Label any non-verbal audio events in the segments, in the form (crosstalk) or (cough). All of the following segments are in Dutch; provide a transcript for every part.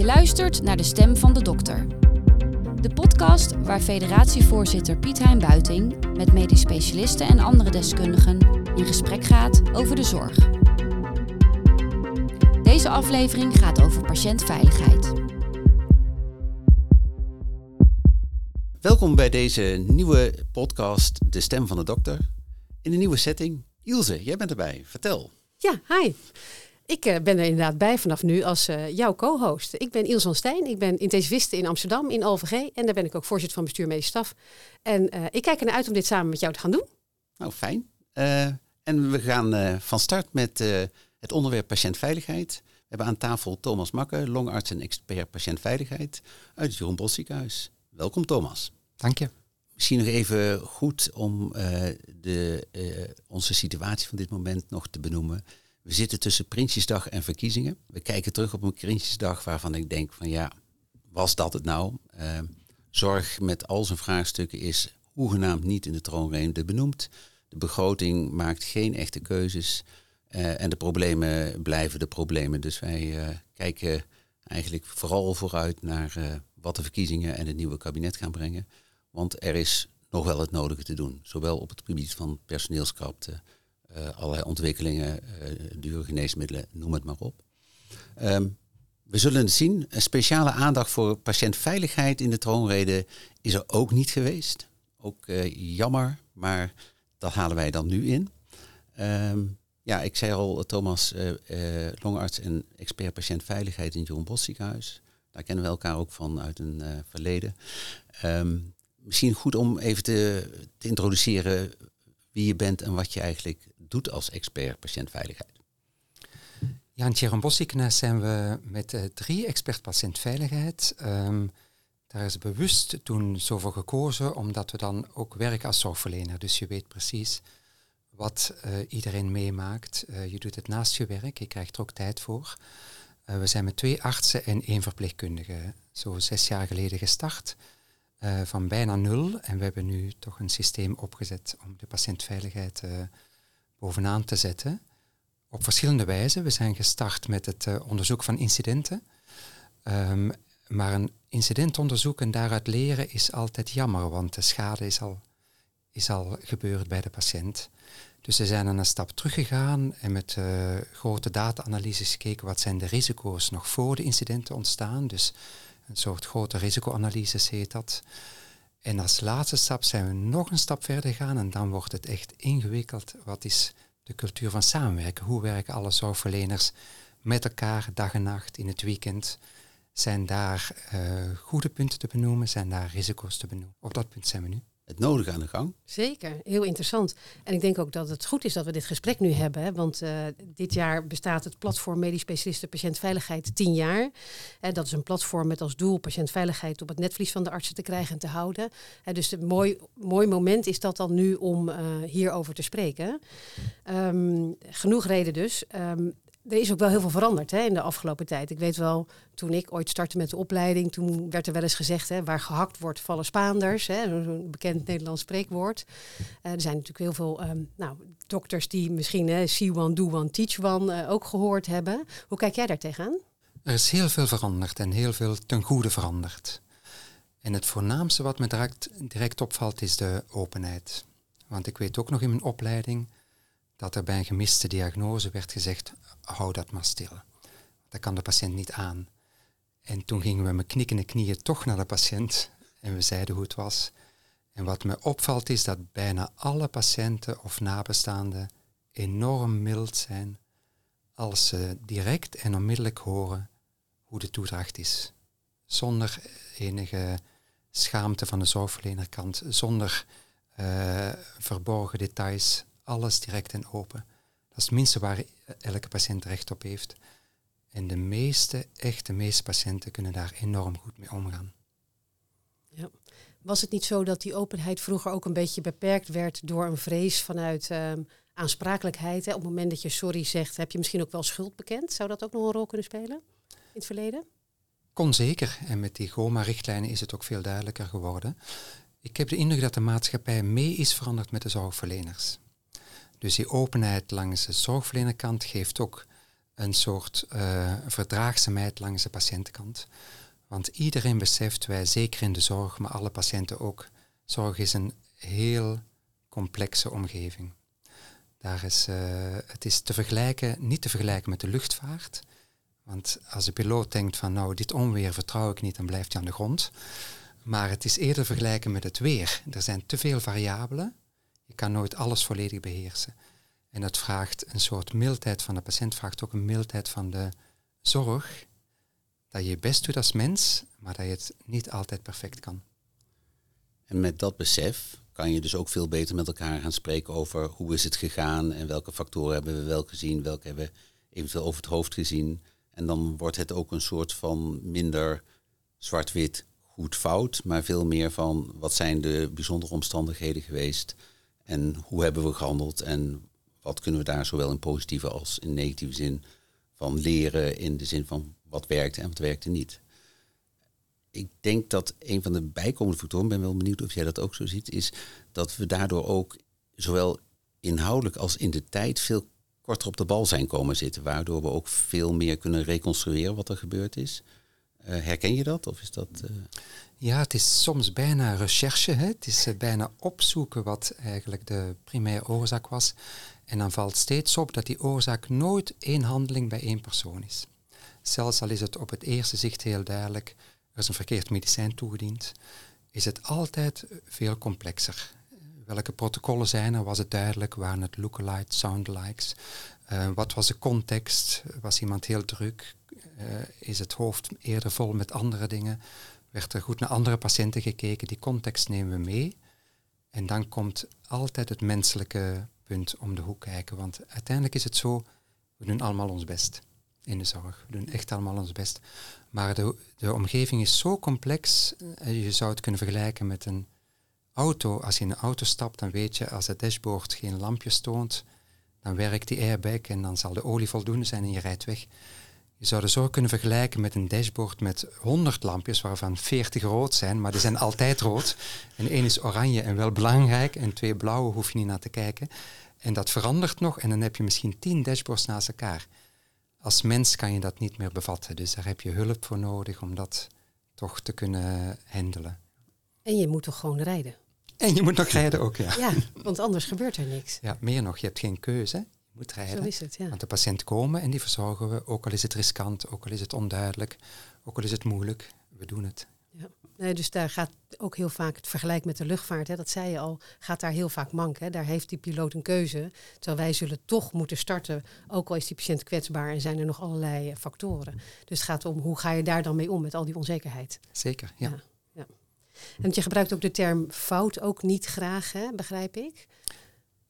Je luistert naar de stem van de dokter. De podcast waar federatievoorzitter Piet Hein Buiting met medisch specialisten en andere deskundigen in gesprek gaat over de zorg. Deze aflevering gaat over patiëntveiligheid. Welkom bij deze nieuwe podcast De Stem van de Dokter. In een nieuwe setting. Ilse, jij bent erbij. Vertel. Ja, hi. Ik uh, ben er inderdaad bij vanaf nu als uh, jouw co-host. Ik ben Ilse van Stijn. Ik ben intensiviste in Amsterdam, in OVG. En daar ben ik ook voorzitter van bestuur medisch staf. En uh, ik kijk ernaar uit om dit samen met jou te gaan doen. Nou, fijn. en we gaan van start met het onderwerp patiëntveiligheid. We hebben aan tafel Thomas Makke, longarts en expert patiëntveiligheid uit het Jeroen Bos ziekenhuis. Welkom Thomas. Dank je. Misschien nog even goed om de, onze situatie van dit moment nog te benoemen. We zitten tussen Prinsjesdag en verkiezingen. We kijken terug op een Prinsjesdag waarvan ik denk van ja, was dat het nou? Uh, zorg met al zijn vraagstukken is hoegenaamd niet in de troonrede benoemd. De begroting maakt geen echte keuzes. Uh, en de problemen blijven de problemen. Dus wij uh, kijken eigenlijk vooral vooruit naar wat de verkiezingen en het nieuwe kabinet gaan brengen. Want er is nog wel het nodige te doen. Zowel op het gebied van personeelskrapte, allerlei ontwikkelingen, uh, dure geneesmiddelen, noem het maar op. Um, we zullen het zien. Een speciale aandacht voor patiëntveiligheid in de troonrede is er ook niet geweest. Ook uh, jammer, maar dat halen wij dan nu in. Um, ja, ik zei al, Thomas, longarts en expert patiëntveiligheid in het Bos ziekenhuis. Daar kennen we elkaar ook van uit een verleden. Um, misschien goed om even te, te introduceren wie je bent en wat je eigenlijk doet als expert patiëntveiligheid? Ja, in Bossiekenes zijn we met uh, drie expert patiëntveiligheid. Um, daar is bewust toen zo voor gekozen, omdat we dan ook werken als zorgverlener. Dus je weet precies wat uh, iedereen meemaakt. Uh, je doet het naast je werk, je krijgt er ook tijd voor. we zijn met twee artsen en één verpleegkundige zo zes jaar geleden gestart. Van bijna nul. En we hebben nu toch een systeem opgezet om de patiëntveiligheid bovenaan te zetten. Op verschillende wijzen. We zijn gestart met het uh, onderzoek van incidenten. Um, maar een incidentonderzoek en daaruit leren is altijd jammer, want de schade is al, is al gebeurd bij de patiënt. Dus we zijn een stap teruggegaan en met grote data-analyses gekeken wat zijn de risico's nog voor de incidenten ontstaan. Dus een soort grote risicoanalyses heet dat. En als laatste stap zijn we nog een stap verder gegaan en dan wordt het echt ingewikkeld. Wat is de cultuur van samenwerken? Hoe werken alle zorgverleners met elkaar dag en nacht in het weekend? Zijn daar uh, goede punten te benoemen? Zijn daar risico's te benoemen? Op dat punt zijn we nu het aan de gang. Zeker, heel interessant. En ik denk ook dat het goed is dat we dit gesprek nu hebben. Want uh, dit jaar bestaat het platform Medisch Specialisten Patiëntveiligheid 10 jaar. Uh, dat is een platform met als doel patiëntveiligheid op het netvlies van de artsen te krijgen en te houden. Uh, dus een mooi, mooi moment is dat dan nu om hierover te spreken. Um, genoeg reden dus. Um, er is ook wel heel veel veranderd hè, in de afgelopen tijd. Ik weet wel, toen ik ooit startte met de opleiding, toen werd er wel eens gezegd, hè, waar gehakt wordt, vallen Spaanders. Een bekend Nederlands spreekwoord. Uh, er zijn natuurlijk heel veel um, nou, dokters die misschien hè, see one, do one, teach one uh, ook gehoord hebben. Hoe kijk jij daar tegenaan? Er is heel veel veranderd en heel veel ten goede veranderd. En het voornaamste wat me direct opvalt is de openheid. Want ik weet ook nog in mijn opleiding dat er bij een gemiste diagnose werd gezegd, hou dat maar stil. Dat kan de patiënt niet aan. En toen gingen we met knikkende knieën toch naar de patiënt en we zeiden hoe het was. En wat me opvalt is dat bijna alle patiënten of nabestaanden enorm mild zijn als ze direct en onmiddellijk horen hoe de toedracht is. Zonder enige schaamte van de zorgverlenerkant, zonder uh, verborgen details, alles direct en open. Dat is het minste waar elke patiënt recht op heeft. En de meeste, echt de meeste patiënten kunnen daar enorm goed mee omgaan. Ja. Was het niet zo dat die openheid vroeger ook een beetje beperkt werd door een vrees vanuit um, aansprakelijkheid? Hè? Op het moment dat je sorry zegt, heb je misschien ook wel schuld bekend. Zou dat ook nog een rol kunnen spelen in het verleden? Kon zeker. En met die GOMA-richtlijnen is het ook veel duidelijker geworden. Ik heb de indruk dat de maatschappij mee is veranderd met de zorgverleners. Dus die openheid langs de zorgverlenerkant geeft ook een soort uh, verdraagzaamheid langs de patiëntenkant. Want iedereen beseft, wij zeker in de zorg, maar alle patiënten ook, zorg is een heel complexe omgeving. Daar is, uh, het is te vergelijken, niet te vergelijken met de luchtvaart. Want als de piloot denkt van nou, dit onweer vertrouw ik niet, dan blijft hij aan de grond. Maar het is eerder vergelijken met het weer. Er zijn te veel variabelen. Je kan nooit alles volledig beheersen. En dat vraagt een soort mildheid van de patiënt, vraagt ook een mildheid van de zorg. Dat je je best doet als mens, maar dat je het niet altijd perfect kan. En met dat besef kan je dus ook veel beter met elkaar gaan spreken over hoe is het gegaan en welke factoren hebben we wel gezien, welke hebben we eventueel over het hoofd gezien. En dan wordt het ook een soort van minder zwart-wit, goed-fout, maar veel meer van wat zijn de bijzondere omstandigheden geweest en hoe hebben we gehandeld en wat kunnen we daar zowel in positieve als in negatieve zin van leren in de zin van wat werkte en wat werkte niet. Ik denk dat een van de bijkomende factoren, ben wel benieuwd of jij dat ook zo ziet, is dat we daardoor ook zowel inhoudelijk als in de tijd veel korter op de bal zijn komen zitten, waardoor we ook veel meer kunnen reconstrueren wat er gebeurd is. Uh, herken je dat? Of is dat uh... Ja, het is soms bijna recherche. Hè? Het is uh, bijna opzoeken wat eigenlijk de primaire oorzaak was. En dan valt steeds op dat die oorzaak nooit één handeling bij één persoon is. Zelfs al is het op het eerste zicht heel duidelijk, er is een verkeerd medicijn toegediend, is het altijd veel complexer. Welke protocollen zijn er? Was het duidelijk? Waren het lookalikes, soundalikes? Uh, wat was de context? Was iemand heel druk? Uh, is het hoofd eerder vol met andere dingen? Werd er goed naar andere patiënten gekeken? Die context nemen we mee. En dan komt altijd het menselijke punt om de hoek kijken. Want uiteindelijk is het zo, we doen allemaal ons best in de zorg. We doen echt allemaal ons best. Maar de, de omgeving is zo complex. Eh, je zou het kunnen vergelijken met een auto. Als je in een auto stapt, dan weet je als het dashboard geen lampjes toont, dan werkt die airbag en dan zal de olie voldoende zijn en je rijdt weg. Je zou het zo kunnen vergelijken met een dashboard met 100 lampjes, waarvan 40 rood zijn, maar die zijn altijd rood. En één is oranje en wel belangrijk, en twee blauwe hoef je niet naar te kijken. En dat verandert nog en dan heb je misschien 10 dashboards naast elkaar. Als mens kan je dat niet meer bevatten, dus daar heb je hulp voor nodig om dat toch te kunnen handelen. En je moet toch gewoon rijden? En je moet nog rijden ook, ja. Ja, want anders gebeurt er niks. Ja, meer nog, je hebt geen keuze. Je moet rijden. Zo is het, ja. Want de patiënt komen en die verzorgen we, ook al is het riskant, ook al is het onduidelijk, ook al is het moeilijk, we doen het. Ja. Nee, dus daar gaat ook heel vaak het vergelijk met de luchtvaart, hè, dat zei je al, gaat daar heel vaak mank. Hè. Daar heeft die piloot een keuze, terwijl wij zullen toch moeten starten, ook al is die patiënt kwetsbaar en zijn er nog allerlei factoren. Dus het gaat om hoe ga je daar dan mee om met al die onzekerheid. Zeker, ja. ja. En je gebruikt ook de term fout ook niet graag, hè, begrijp ik?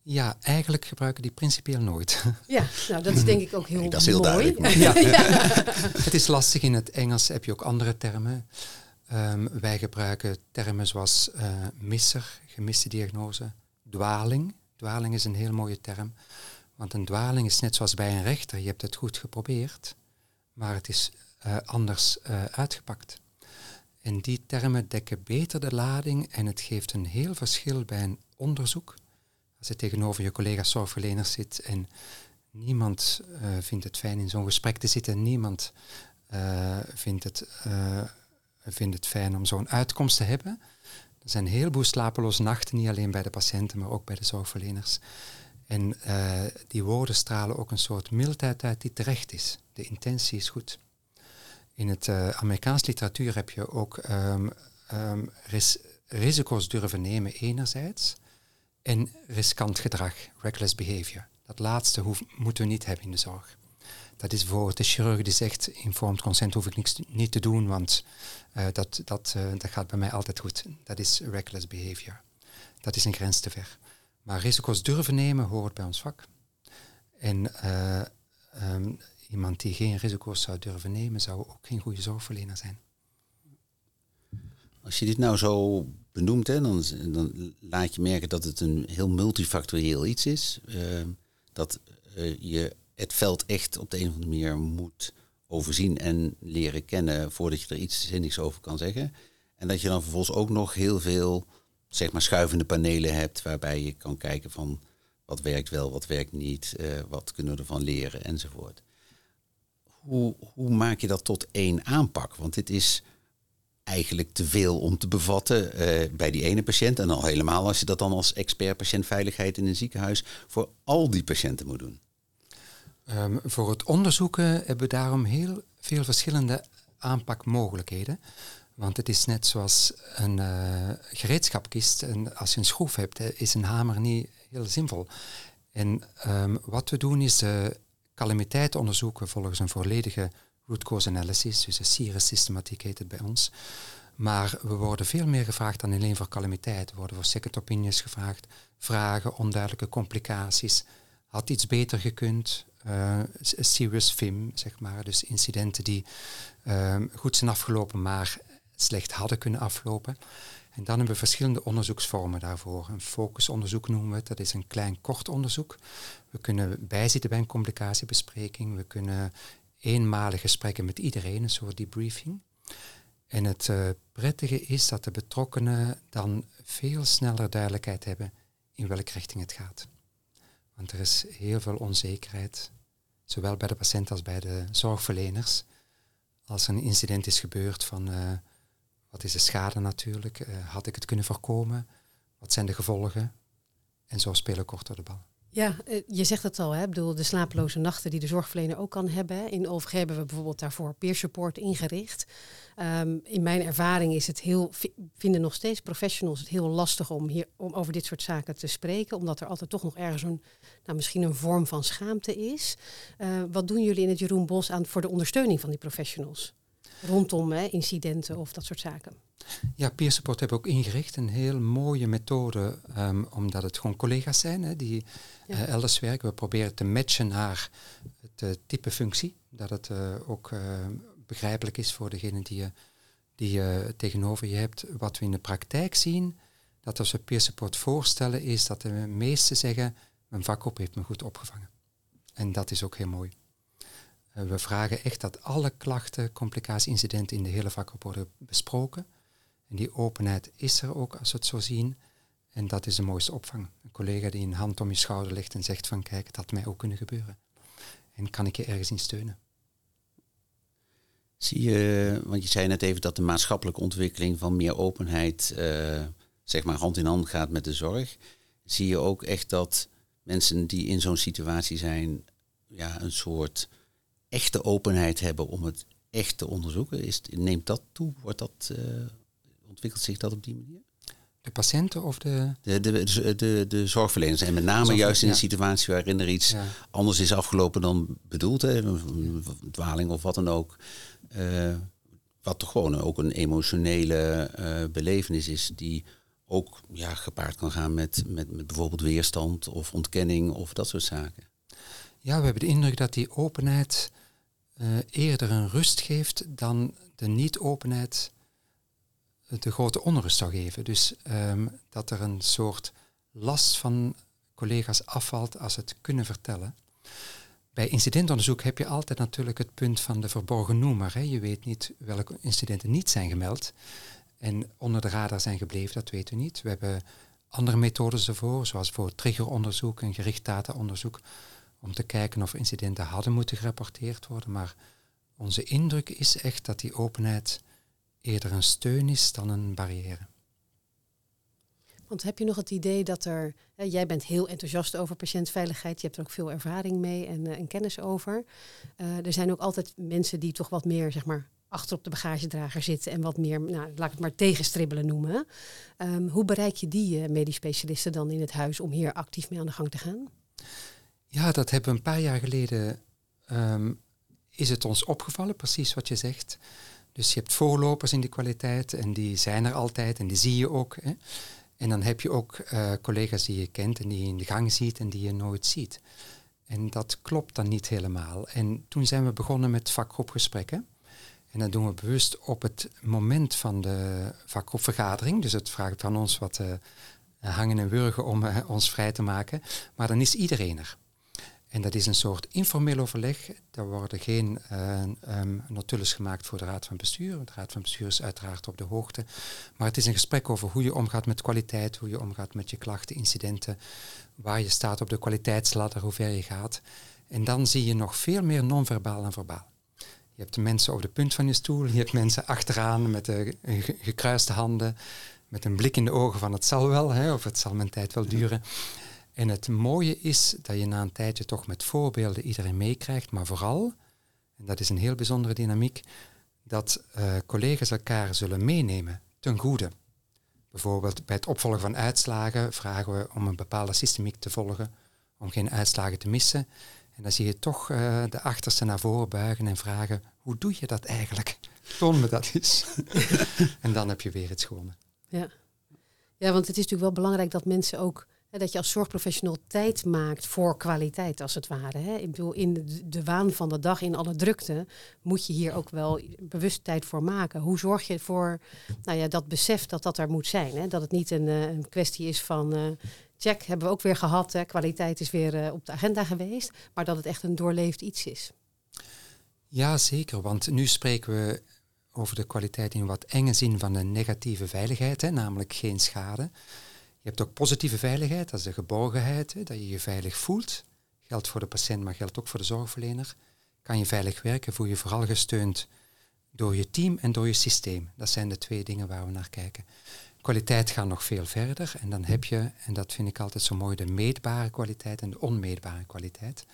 Ja, eigenlijk gebruiken die principieel nooit. (laughs) Ja, nou dat is denk ik ook heel, nee, (laughs) dat is heel mooi. Duidelijk, (laughs) ja. ja. Het is lastig in het Engels, heb je ook andere termen. Um, wij gebruiken termen zoals uh, misser, gemiste diagnose, dwaling. Dwaling is een heel mooie term, want een dwaling is net zoals bij een rechter. Je hebt het goed geprobeerd, maar het is uh, anders uh, uitgepakt. En die termen dekken beter de lading en het geeft een heel verschil bij een onderzoek. Als je tegenover je collega's zorgverleners zit en niemand uh, vindt het fijn in zo'n gesprek te zitten, niemand uh, vindt, het, uh, vindt het fijn om zo'n uitkomst te hebben. Er zijn een heleboel slapeloze nachten, niet alleen bij de patiënten, maar ook bij de zorgverleners. En die woorden stralen ook een soort mildheid uit die terecht is. De intentie is goed. In het uh, Amerikaans literatuur heb je ook um, ris risico's durven nemen enerzijds en riskant gedrag, reckless behavior. Dat laatste hoef, moeten we niet hebben in de zorg. Dat is bijvoorbeeld de chirurg die zegt, informed consent hoef ik niks niet te doen, want uh, dat, dat, uh, dat gaat bij mij altijd goed. Dat is reckless behavior. Dat is een grens te ver. Maar risico's durven nemen hoort bij ons vak. En um, iemand die geen risico's zou durven nemen, zou ook geen goede zorgverlener zijn. Als je dit nou zo benoemt, hè, dan, dan laat je merken dat het een heel multifactorieel iets is. Uh, dat uh, je het veld echt op de een of andere manier moet overzien en leren kennen voordat je er iets zinnigs over kan zeggen. En dat je dan vervolgens ook nog heel veel zeg maar, schuivende panelen hebt waarbij je kan kijken van wat werkt wel, wat werkt niet, uh, wat kunnen we ervan leren enzovoort. Hoe, hoe maak je dat tot één aanpak? Want dit is eigenlijk te veel om te bevatten uh, bij die ene patiënt. En al helemaal als je dat dan als expert patiëntveiligheid in een ziekenhuis voor al die patiënten moet doen. Um, voor het onderzoeken hebben we daarom heel veel verschillende aanpakmogelijkheden. Want het is net zoals een uh, gereedschapkist. En als je een schroef hebt, is een hamer niet heel zinvol. En um, wat we doen is de calamiteit onderzoeken volgens een volledige root cause analysis, dus een CIRS systematiek heet het bij ons. Maar we worden veel meer gevraagd dan alleen voor calamiteit. We worden voor second opinions gevraagd, vragen, onduidelijke complicaties. Had iets beter gekund? Uh, serious FIM, zeg maar. Dus incidenten die uh, goed zijn afgelopen, maar slecht hadden kunnen aflopen. En dan hebben we verschillende onderzoeksvormen daarvoor. Een focusonderzoek noemen we het. Dat is een klein kort onderzoek. We kunnen bijzitten bij een complicatiebespreking. We kunnen eenmalige gesprekken met iedereen, een soort debriefing. En het uh, prettige is dat de betrokkenen dan veel sneller duidelijkheid hebben in welke richting het gaat. Want er is heel veel onzekerheid, zowel bij de patiënt als bij de zorgverleners. Als een incident is gebeurd van uh, wat is de schade natuurlijk, uh, had ik het kunnen voorkomen, wat zijn de gevolgen, en zo spelen kort door de bal. Ja, eh, je zegt het al, hè? Ik bedoel, de slapeloze nachten die de zorgverlener ook kan hebben. In OVG hebben we bijvoorbeeld daarvoor peer support ingericht. Ehm, in mijn ervaring is het heel, vinden nog steeds professionals het heel lastig om, hier, om over dit soort zaken te spreken, omdat er altijd toch nog ergens een, nou, misschien een vorm van schaamte is. Uh, wat doen jullie in het Jeroen Bos aan voor de ondersteuning van die professionals? Rondom hè, incidenten of dat soort zaken. Ja, peer support hebben we ook ingericht. Een heel mooie methode, um, omdat het gewoon collega's zijn hè, die ja. uh, elders werken. We proberen te matchen naar het uh, type functie. Dat het uh, ook begrijpelijk is voor degene die je, die je tegenover je hebt. Wat we in de praktijk zien, dat als we peer support voorstellen, is dat de meesten zeggen, mijn vakgroep heeft me goed opgevangen. En dat is ook heel mooi. We vragen echt dat alle klachten, complicaties, incidenten in de hele vakgroep worden besproken. En die openheid is er ook als we het zo zien. En dat is de mooiste opvang. Een collega die een hand om je schouder legt en zegt van kijk, het had mij ook kunnen gebeuren. En kan ik je ergens in steunen? Zie je, want je zei net even dat de maatschappelijke ontwikkeling van meer openheid, uh, zeg maar hand in hand gaat met de zorg. Zie je ook echt dat mensen die in zo'n situatie zijn, ja, een soort echte openheid hebben om het echt te onderzoeken? Is, neemt dat toe? Wordt dat, uh, ontwikkelt zich dat op die manier? De patiënten of de... De, de, de, de, zorgverleners. En met name juist in een situatie waarin er iets ja. anders is afgelopen dan bedoeld. Hè, een dwaling of wat dan ook. Uh, wat toch gewoon ook een emotionele uh, belevenis is die ook ja, gepaard kan gaan met, met, met bijvoorbeeld weerstand of ontkenning of dat soort zaken. Ja, we hebben de indruk dat die openheid uh, eerder een rust geeft dan de niet-openheid de grote onrust zou geven. Dus um, dat er een soort last van collega's afvalt als het kunnen vertellen. Bij incidentonderzoek heb je altijd natuurlijk het punt van de verborgen noemer. Hè. Je weet niet welke incidenten niet zijn gemeld en onder de radar zijn gebleven, dat weten we niet. We hebben andere methodes ervoor, zoals voor triggeronderzoek en gericht dataonderzoek, om te kijken of incidenten hadden moeten gerapporteerd worden. Maar onze indruk is echt dat die openheid eerder een steun is dan een barrière. Want heb je nog het idee dat er, jij bent heel enthousiast over patiëntveiligheid, je hebt er ook veel ervaring mee en, en kennis over. Uh, er zijn ook altijd mensen die toch wat meer, zeg maar, achter op de bagagedrager zitten en wat meer, nou, laat ik het maar tegenstribbelen noemen. Um, hoe bereik je die uh, medisch specialisten dan in het huis om hier actief mee aan de gang te gaan? Ja, dat hebben we een paar jaar geleden, um, is het ons opgevallen, precies wat je zegt. Dus je hebt voorlopers in die kwaliteit en die zijn er altijd en die zie je ook. Hè. En dan heb je ook uh, collega's die je kent en die je in de gang ziet en die je nooit ziet. En dat klopt dan niet helemaal. En toen zijn we begonnen met vakgroepgesprekken. En dat doen we bewust op het moment van de vakgroepvergadering. Dus het vraagt van ons wat uh, hangen en wurgen om uh, ons vrij te maken. Maar dan is iedereen er. En dat is een soort informeel overleg. Er worden geen uh, notules gemaakt voor de Raad van Bestuur. De Raad van Bestuur is uiteraard op de hoogte. Maar het is een gesprek over hoe je omgaat met kwaliteit, hoe je omgaat met je klachten, incidenten, waar je staat op de kwaliteitsladder, hoe ver je gaat. En dan zie je nog veel meer non-verbaal en verbaal. Je hebt de mensen op de punt van je stoel, je hebt mensen achteraan met de gekruiste handen, met een blik in de ogen van het zal wel, hè, of het zal mijn tijd wel duren. En het mooie is dat je na een tijdje toch met voorbeelden iedereen meekrijgt, maar vooral, en dat is een heel bijzondere dynamiek, dat uh, collega's elkaar zullen meenemen ten goede. Bijvoorbeeld bij het opvolgen van uitslagen vragen we om een bepaalde systemiek te volgen, om geen uitslagen te missen. En dan zie je toch uh, de achterste naar voren buigen en vragen, hoe doe je dat eigenlijk? Toon me dat eens. (laughs) en dan heb je weer het schone. Ja. ja, want het is natuurlijk wel belangrijk dat mensen ook dat je als zorgprofessional tijd maakt voor kwaliteit, als het ware. Hè. Ik bedoel, in de, waan van de dag, in alle drukte, moet je hier ook wel bewust tijd voor maken. Hoe zorg je voor nou ja, dat besef dat dat er moet zijn? Hè? Dat het niet een, eh, een kwestie is van uh, check, hebben we ook weer gehad, hè? kwaliteit is weer uh, op de agenda geweest, maar dat het echt een doorleefd iets is. Ja, zeker. Want nu spreken we over de kwaliteit in wat enge zin van de negatieve veiligheid, hè, namelijk geen schade. Je hebt ook positieve veiligheid, dat is de geborgenheid, dat je je veilig voelt. Geldt voor de patiënt, maar geldt ook voor de zorgverlener. Kan je veilig werken, voel je vooral gesteund door je team en door je systeem. Dat zijn de twee dingen waar we naar kijken. Kwaliteit gaat nog veel verder en dan heb je, en dat vind ik altijd zo mooi, de meetbare kwaliteit en de onmeetbare kwaliteit.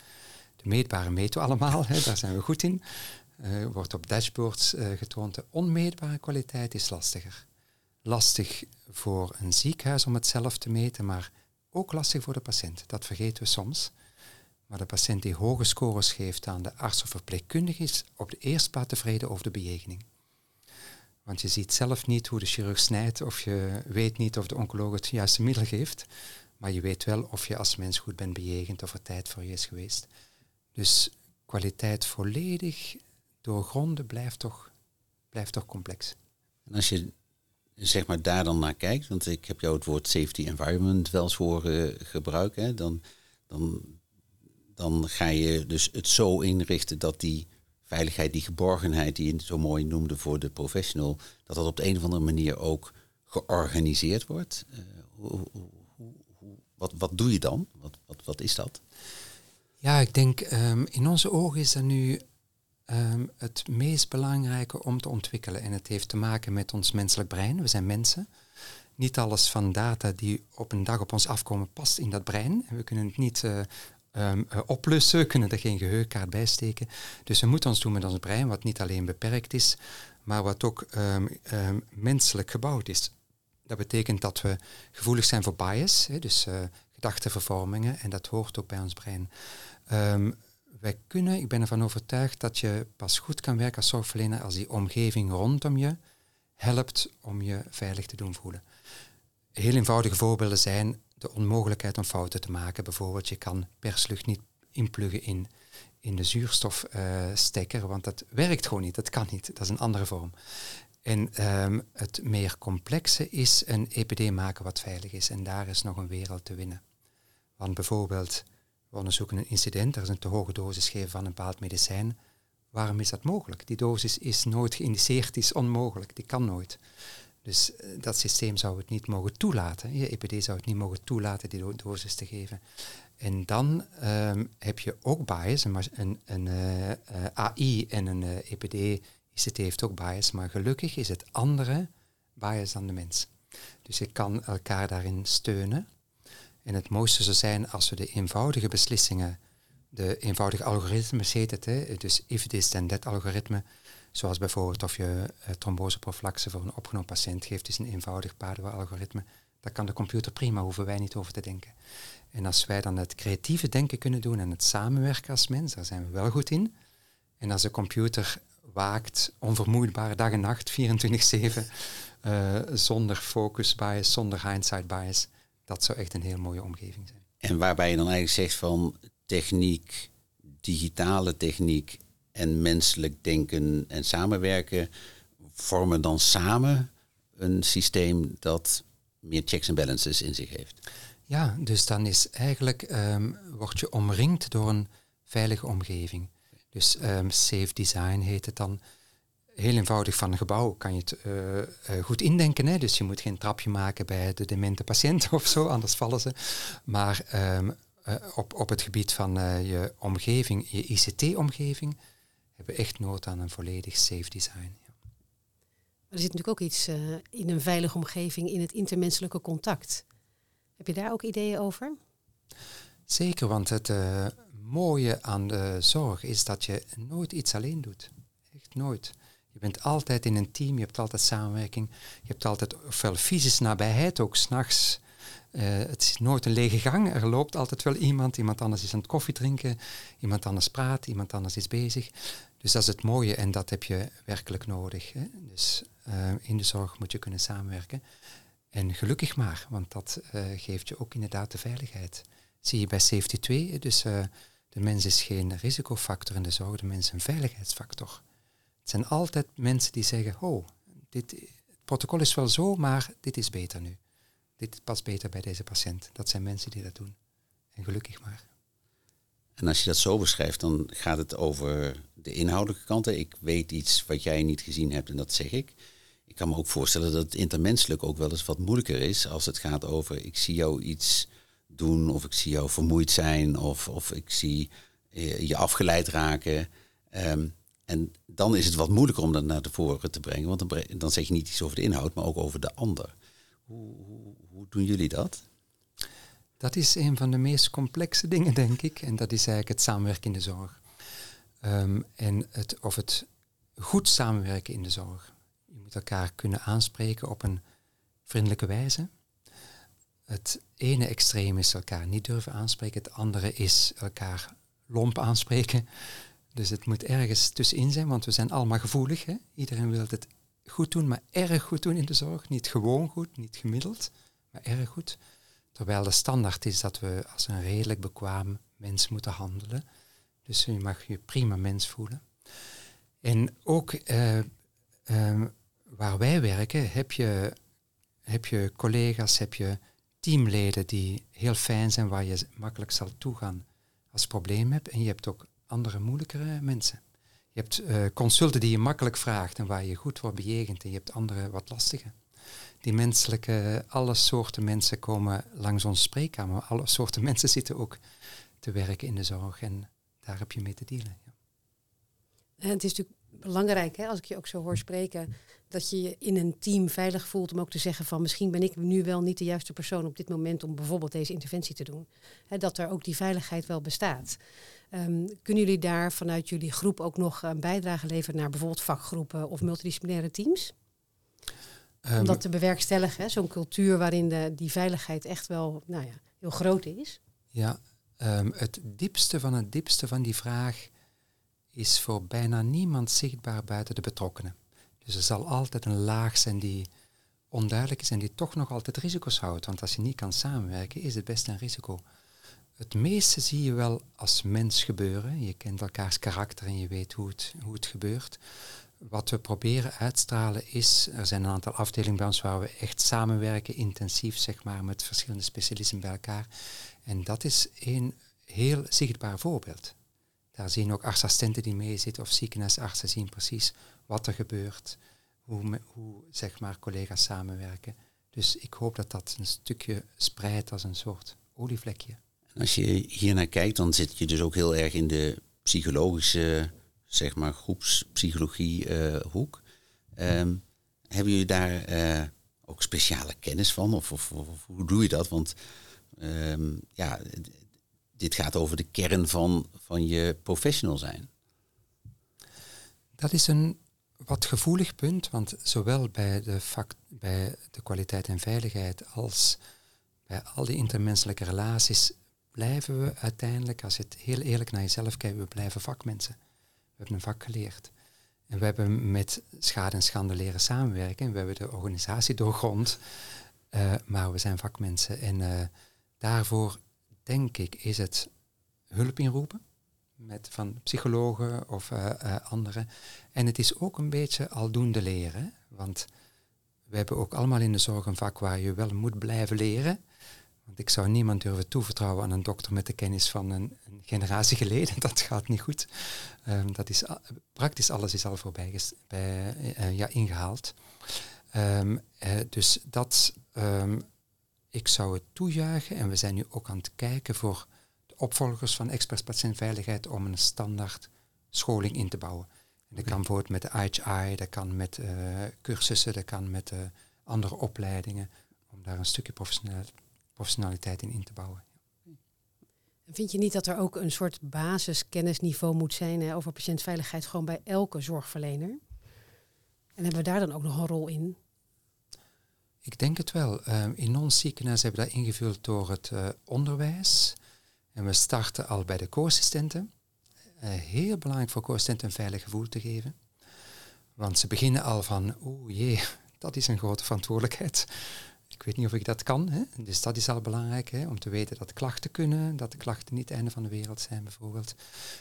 De meetbare meten we allemaal, hè, daar zijn we goed in. Uh, wordt op dashboards uh, getoond. De onmeetbare kwaliteit is lastiger lastig voor een ziekenhuis om het zelf te meten, maar ook lastig voor de patiënt. Dat vergeten we soms. Maar de patiënt die hoge scores geeft aan de arts of verpleegkundige is op de eerste plaats tevreden over de bejegening. Want je ziet zelf niet hoe de chirurg snijdt of je weet niet of de oncoloog het juiste middel geeft. Maar je weet wel of je als mens goed bent bejegend of er tijd voor je is geweest. Dus kwaliteit volledig doorgronden blijft toch, blijft toch complex. En als je zeg maar daar dan naar kijkt, want ik heb jou het woord safety environment wel eens horen gebruiken, hè, dan, dan, dan ga je dus het zo inrichten dat die veiligheid, die geborgenheid die je zo mooi noemde voor de professional, dat dat op de een of andere manier ook georganiseerd wordt. Uh, hoe, hoe, wat, wat doe je dan? Wat, wat, wat is dat? Ja, ik denk um, in onze ogen is er nu um, het meest belangrijke om te ontwikkelen. En het heeft te maken met ons menselijk brein. We zijn mensen. Niet alles van data die op een dag op ons afkomen past in dat brein. We kunnen het niet uh, um, uh, oplussen, we kunnen er geen geheugenkaart bij steken. Dus we moeten ons doen met ons brein, wat niet alleen beperkt is, maar wat ook um, menselijk gebouwd is. Dat betekent dat we gevoelig zijn voor bias, hè, dus uh, gedachtenvervormingen, en dat hoort ook bij ons brein. Kunnen, ik ben ervan overtuigd dat je pas goed kan werken als zorgverlener als die omgeving rondom je helpt om je veilig te doen voelen. Heel eenvoudige voorbeelden zijn de onmogelijkheid om fouten te maken. Bijvoorbeeld, je kan perslucht niet inpluggen in, in de zuurstofstekker, want dat werkt gewoon niet, dat kan niet, dat is een andere vorm. En um, het meer complexe is een EPD maken wat veilig is. En daar is nog een wereld te winnen. Want bijvoorbeeld we onderzoeken een incident, er is een te hoge dosis geven van een bepaald medicijn. Waarom is dat mogelijk? Die dosis is nooit geïndiceerd, is onmogelijk, die kan nooit. Dus uh, dat systeem zou het niet mogen toelaten. Je EPD zou het niet mogen toelaten die do dosis te geven. En dan um, heb je ook bias, een, een, uh, uh, AI en een EPD, ICT heeft ook bias, maar gelukkig is het andere bias dan de mens. Dus je kan elkaar daarin steunen. En het mooiste zou zijn als we de eenvoudige beslissingen, de eenvoudige algoritmes heet het, hè, dus if this then that algoritme, zoals bijvoorbeeld of je uh, voor een opgenomen patiënt geeft, is een eenvoudig Padua-algoritme. Daar kan de computer prima, hoeven wij niet over te denken. En als wij dan het creatieve denken kunnen doen en het samenwerken als mens, daar zijn we wel goed in. En als de computer waakt, onvermoeidbaar dag en nacht, 24-7, uh, zonder focus bias, zonder hindsight bias, dat zou echt een heel mooie omgeving zijn. En waarbij je dan eigenlijk zegt van techniek, digitale techniek en menselijk denken en samenwerken vormen dan samen een systeem dat meer checks en balances in zich heeft. Ja, dus dan is eigenlijk, um, word je omringd door een veilige omgeving. Dus um, safe design heet het dan heel eenvoudig van een gebouw kan je het uh, uh, goed indenken. Hè? Dus je moet geen trapje maken bij de demente patiënt (laughs) of zo, anders vallen ze. Maar um, uh, op, op het gebied van je omgeving, je ICT-omgeving, hebben echt nood aan een volledig safe design. Ja. Er zit natuurlijk ook iets in een veilige omgeving, in het intermenselijke contact. Heb je daar ook ideeën over? Zeker, want het mooie aan de zorg is dat je nooit iets alleen doet. Echt nooit. Je bent altijd in een team, je hebt altijd samenwerking, je hebt altijd ofwel fysische nabijheid, ook s'nachts. Uh, het is nooit een lege gang, er loopt altijd wel iemand, iemand anders is aan het koffie drinken, iemand anders praat, iemand anders is bezig. Dus dat is het mooie en dat heb je werkelijk nodig. Hè? Dus uh, in de zorg moet je kunnen samenwerken. En gelukkig maar, want dat uh, geeft je ook inderdaad de veiligheid. Zie je bij Safety 2, dus de mens is geen risicofactor in de zorg, de mens is een veiligheidsfactor. Het zijn altijd mensen die zeggen, oh, dit, het protocol is wel zo, maar dit is beter nu. Dit past beter bij deze patiënt. Dat zijn mensen die dat doen. En gelukkig maar. En als je dat zo beschrijft, dan gaat het over de inhoudelijke kanten. Ik weet iets wat jij niet gezien hebt en dat zeg ik. Ik kan me ook voorstellen dat het intermenselijk ook wel eens wat moeilijker is als het gaat over ik zie jou iets doen of ik zie jou vermoeid zijn of, of ik zie eh, je afgeleid raken. Um, en dan is het wat moeilijker om dat naar voren te brengen, want dan, zeg je niet iets over de inhoud, maar ook over de ander. Hoe, hoe, hoe, doen jullie dat? Dat is een van de meest complexe dingen, denk ik. En dat is eigenlijk het samenwerken in de zorg. Um, en het, of het goed samenwerken in de zorg. Je moet elkaar kunnen aanspreken op een vriendelijke wijze. Het ene extreem is elkaar niet durven aanspreken, het andere is elkaar lomp aanspreken. Dus het moet ergens tussenin zijn, want we zijn allemaal gevoelig. Hè? Iedereen wil het goed doen, maar erg goed doen in de zorg. Niet gewoon goed, niet gemiddeld, maar erg goed. Terwijl de standaard is dat we als een redelijk bekwaam mens moeten handelen. Dus je mag je prima mens voelen. En ook uh, waar wij werken heb je, heb je collega's, heb je teamleden die heel fijn zijn, waar je makkelijk zal toegaan als probleem hebt. En je hebt ook andere moeilijkere mensen. Je hebt uh, consulten die je makkelijk vraagt en waar je goed wordt bejegend. En je hebt andere wat lastige. Die menselijke, alle soorten mensen komen langs onze spreekkamer. Alle soorten (laughs) mensen zitten ook te werken in de zorg. En daar heb je mee te dealen. Ja. Het is natuurlijk belangrijk, hè, als ik je ook zo hoor spreken, dat je je in een team veilig voelt om ook te zeggen van misschien ben ik nu wel niet de juiste persoon op dit moment om bijvoorbeeld deze interventie te doen. Hè, dat er ook die veiligheid wel bestaat. Um, kunnen jullie daar vanuit jullie groep ook nog een bijdrage leveren naar bijvoorbeeld vakgroepen of multidisciplinaire teams? Um, Om dat te bewerkstelligen, zo'n cultuur waarin de, die veiligheid echt wel nou ja, heel groot is. Ja, um, het diepste van het diepste van die vraag is voor bijna niemand zichtbaar buiten de betrokkenen. Dus er zal altijd een laag zijn die onduidelijk is en die toch nog altijd risico's houdt. Want als je niet kan samenwerken, is het best een risico. Het meeste zie je wel als mens gebeuren. Je kent elkaars karakter en je weet hoe het, hoe het gebeurt. Wat we proberen uitstralen is, er zijn een aantal afdelingen bij ons waar we echt samenwerken, intensief zeg maar, met verschillende specialisten bij elkaar. En dat is een heel zichtbaar voorbeeld. Daar zien ook artsassistenten die meezitten of ziekenhuisartsen zien precies wat er gebeurt, hoe, hoe zeg maar, collega's samenwerken. Dus ik hoop dat dat een stukje spreidt als een soort olievlekje. Als je hier naar kijkt, dan zit je dus ook heel erg in de psychologische, zeg maar, groepspsychologie uh, hoek. Um, hebben jullie daar uh, ook speciale kennis van? Of, of, hoe doe je dat? Want um, ja, dit gaat over de kern van, van je professional zijn. Dat is een wat gevoelig punt, want zowel bij de, bij de kwaliteit en veiligheid als bij al die intermenselijke relaties blijven we uiteindelijk, als je het heel eerlijk naar jezelf kijkt, we blijven vakmensen. We hebben een vak geleerd. En we hebben met schade en schande leren samenwerken. En we hebben de organisatie doorgrond. Uh, maar we zijn vakmensen. En uh, daarvoor, denk ik, is het hulp inroepen. Met van psychologen of uh, anderen. En het is ook een beetje aldoende leren. Want we hebben ook allemaal in de zorg een vak waar je wel moet blijven leren. Want ik zou niemand durven toevertrouwen aan een dokter met de kennis van een, een generatie geleden. (laughs) Dat gaat niet goed. Um, dat is, praktisch alles is al voorbij bij, uh, ja, ingehaald. Um, uh, dus dat, um, ik zou het toejuichen. En we zijn nu ook aan het kijken voor de opvolgers van experts patiëntveiligheid om een standaard scholing in te bouwen. En dat kan bijvoorbeeld met de IHI, dat kan met uh, cursussen, dat kan met andere opleidingen, om daar een stukje professionaliteit in in te bouwen. Vind je niet dat er ook een soort basiskennisniveau moet zijn hè, over patiëntveiligheid gewoon bij elke zorgverlener? En hebben we daar dan ook nog een rol in? Ik denk het wel. Um, in ons ziekenhuis hebben we dat ingevuld door het uh, onderwijs. En we starten al bij de co-assistenten. Uh, heel belangrijk voor co-assistenten een veilig gevoel te geven. Want ze beginnen al van, oeh jee, (laughs) dat is een grote verantwoordelijkheid. Ik weet niet of ik dat kan. Hè? Dus dat is al belangrijk, hè? om te weten dat klachten kunnen, dat de klachten niet het einde van de wereld zijn bijvoorbeeld.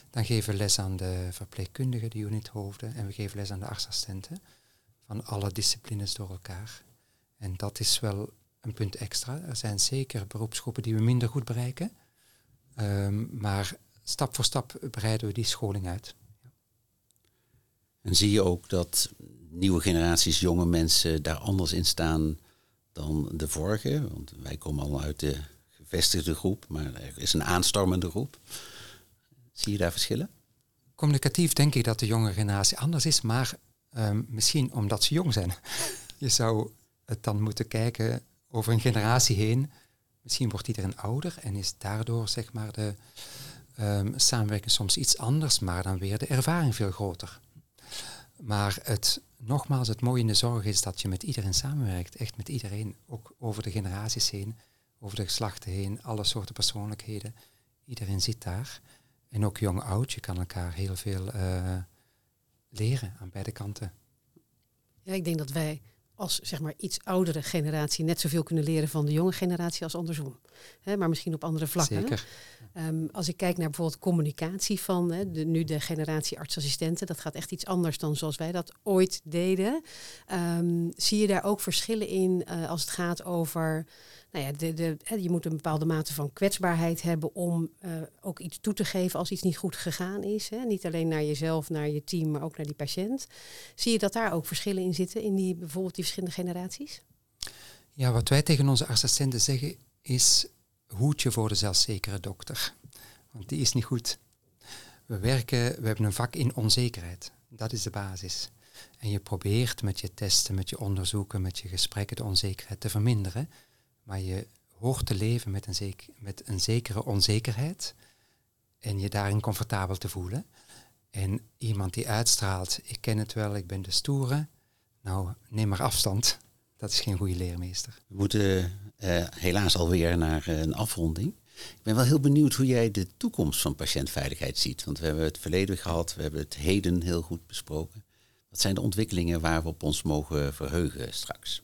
Dan geven we les aan de verpleegkundigen, de unithoofden, en we geven les aan de artsassistenten van alle disciplines door elkaar. En dat is wel een punt extra. Er zijn zeker beroepsgroepen die we minder goed bereiken, um, maar stap voor stap breiden we die scholing uit. En zie je ook dat nieuwe generaties jonge mensen daar anders in staan dan de vorige. Want wij komen allemaal uit de gevestigde groep, maar er is een aanstormende groep. Zie je daar verschillen? Communicatief denk ik dat de jonge generatie anders is, maar ehm, misschien omdat ze jong zijn. (laughs) je zou het dan moeten kijken over een generatie heen. Misschien wordt iedereen ouder en is daardoor zeg maar de um, samenwerking soms iets anders, maar dan weer de ervaring veel groter. Maar het nogmaals, het mooie in de zorg is dat je met iedereen samenwerkt. Echt met iedereen, ook over de generaties heen, over de geslachten heen, alle soorten persoonlijkheden. Iedereen zit daar. En ook jong-oud, je kan elkaar heel veel uh, leren aan beide kanten. Ja, ik denk dat wij als zeg maar iets oudere generatie net zoveel kunnen leren van de jonge generatie als andersom. Maar misschien op andere vlakken. Zeker. Um, als ik kijk naar bijvoorbeeld communicatie van de, nu de generatie artsassistenten, dat gaat echt iets anders dan zoals wij dat ooit deden. Um, zie je daar ook verschillen in uh, als het gaat over nou ja, de, de, je moet een bepaalde mate van kwetsbaarheid hebben om uh, ook iets toe te geven als iets niet goed gegaan is. Hè? Niet alleen naar jezelf, naar je team, maar ook naar die patiënt. Zie je dat daar ook verschillen in zitten, in die, bijvoorbeeld die verschillende generaties? Ja, wat wij tegen onze assistenten zeggen is hoed je voor de zelfzekere dokter. Want die is niet goed. We werken, we hebben een vak in onzekerheid. Dat is de basis. En je probeert met je testen, met je onderzoeken, met je gesprekken de onzekerheid te verminderen. Maar je hoort te leven met een, met een zekere onzekerheid en je daarin comfortabel te voelen. En iemand die uitstraalt, ik ken het wel, ik ben de stoere, nou neem maar afstand. Dat is geen goede leermeester. We moeten uh, helaas alweer naar een afronding. Ik ben wel heel benieuwd hoe jij de toekomst van patiëntveiligheid ziet. Want we hebben het verleden gehad, we hebben het heden heel goed besproken. Wat zijn de ontwikkelingen waar we op ons mogen verheugen straks?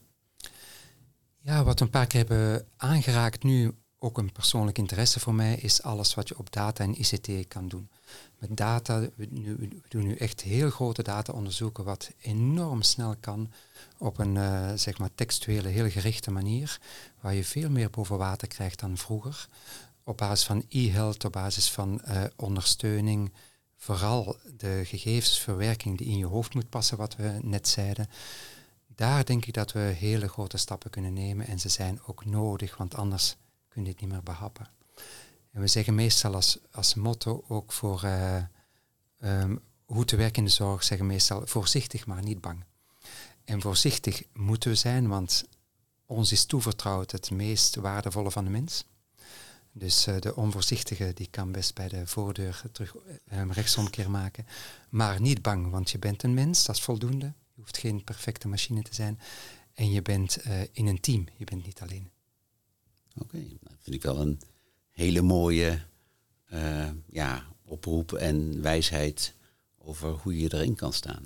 Ja, wat we een paar keer hebben aangeraakt nu, ook een persoonlijk interesse voor mij, is alles wat je op data en ICT kan doen. Met data, we, we doen nu echt heel grote data-onderzoeken, wat enorm snel kan op een uh, zeg maar textuele, heel gerichte manier, waar je veel meer boven water krijgt dan vroeger. Op basis van e-health, op basis van uh, ondersteuning, vooral de gegevensverwerking die in je hoofd moet passen, wat we net zeiden daar denk ik dat we hele grote stappen kunnen nemen en ze zijn ook nodig, want anders kun je het niet meer behappen. En we zeggen meestal als, als motto ook voor uh, um, hoe te werken in de zorg, zeggen meestal voorzichtig maar niet bang. En voorzichtig moeten we zijn, want ons is toevertrouwd het meest waardevolle van de mens. Dus uh, de onvoorzichtige die kan best bij de voordeur terug um, rechtsomkeer maken. Maar niet bang, want je bent een mens, dat is voldoende. Je hoeft geen perfecte machine te zijn. En je bent uh, in een team, je bent niet alleen. Oké, okay, dat vind ik wel een hele mooie uh, ja, oproep en wijsheid over hoe je erin kan staan.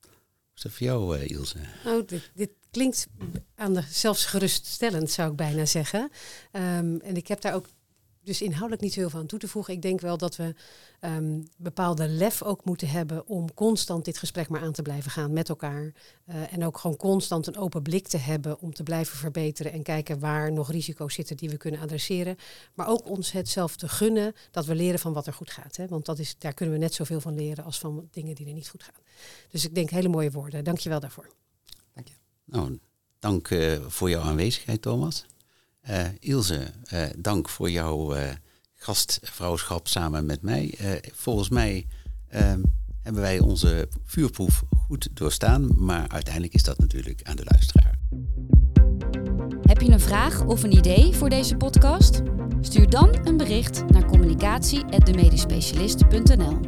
Hoe is dat voor jou, uh, Ilse? Nou, dit, dit, klinkt aan de, zelfs geruststellend, zou ik bijna zeggen. Um, en ik heb daar ook dus inhoudelijk niet zoveel aan toe te voegen. Ik denk wel dat we um, bepaalde lef ook moeten hebben om constant dit gesprek maar aan te blijven gaan met elkaar. Uh, en ook gewoon constant een open blik te hebben om te blijven verbeteren en kijken waar nog risico's zitten die we kunnen adresseren. Maar ook ons het zelf te gunnen dat we leren van wat er goed gaat. Hè? Want dat is, daar kunnen we net zoveel van leren als van dingen die er niet goed gaan. Dus ik denk hele mooie woorden. Dank je wel daarvoor. Dank je. Nou, dank uh, voor jouw aanwezigheid, Thomas. Uh, Ilse, uh, dank voor jouw uh, gastvrouwschap samen met mij. volgens mij ehm, hebben wij onze vuurproef goed doorstaan. Maar uiteindelijk is dat natuurlijk aan de luisteraar. Heb je een vraag of een idee voor deze podcast? Stuur dan een bericht naar communicatie.demedispecialist.nl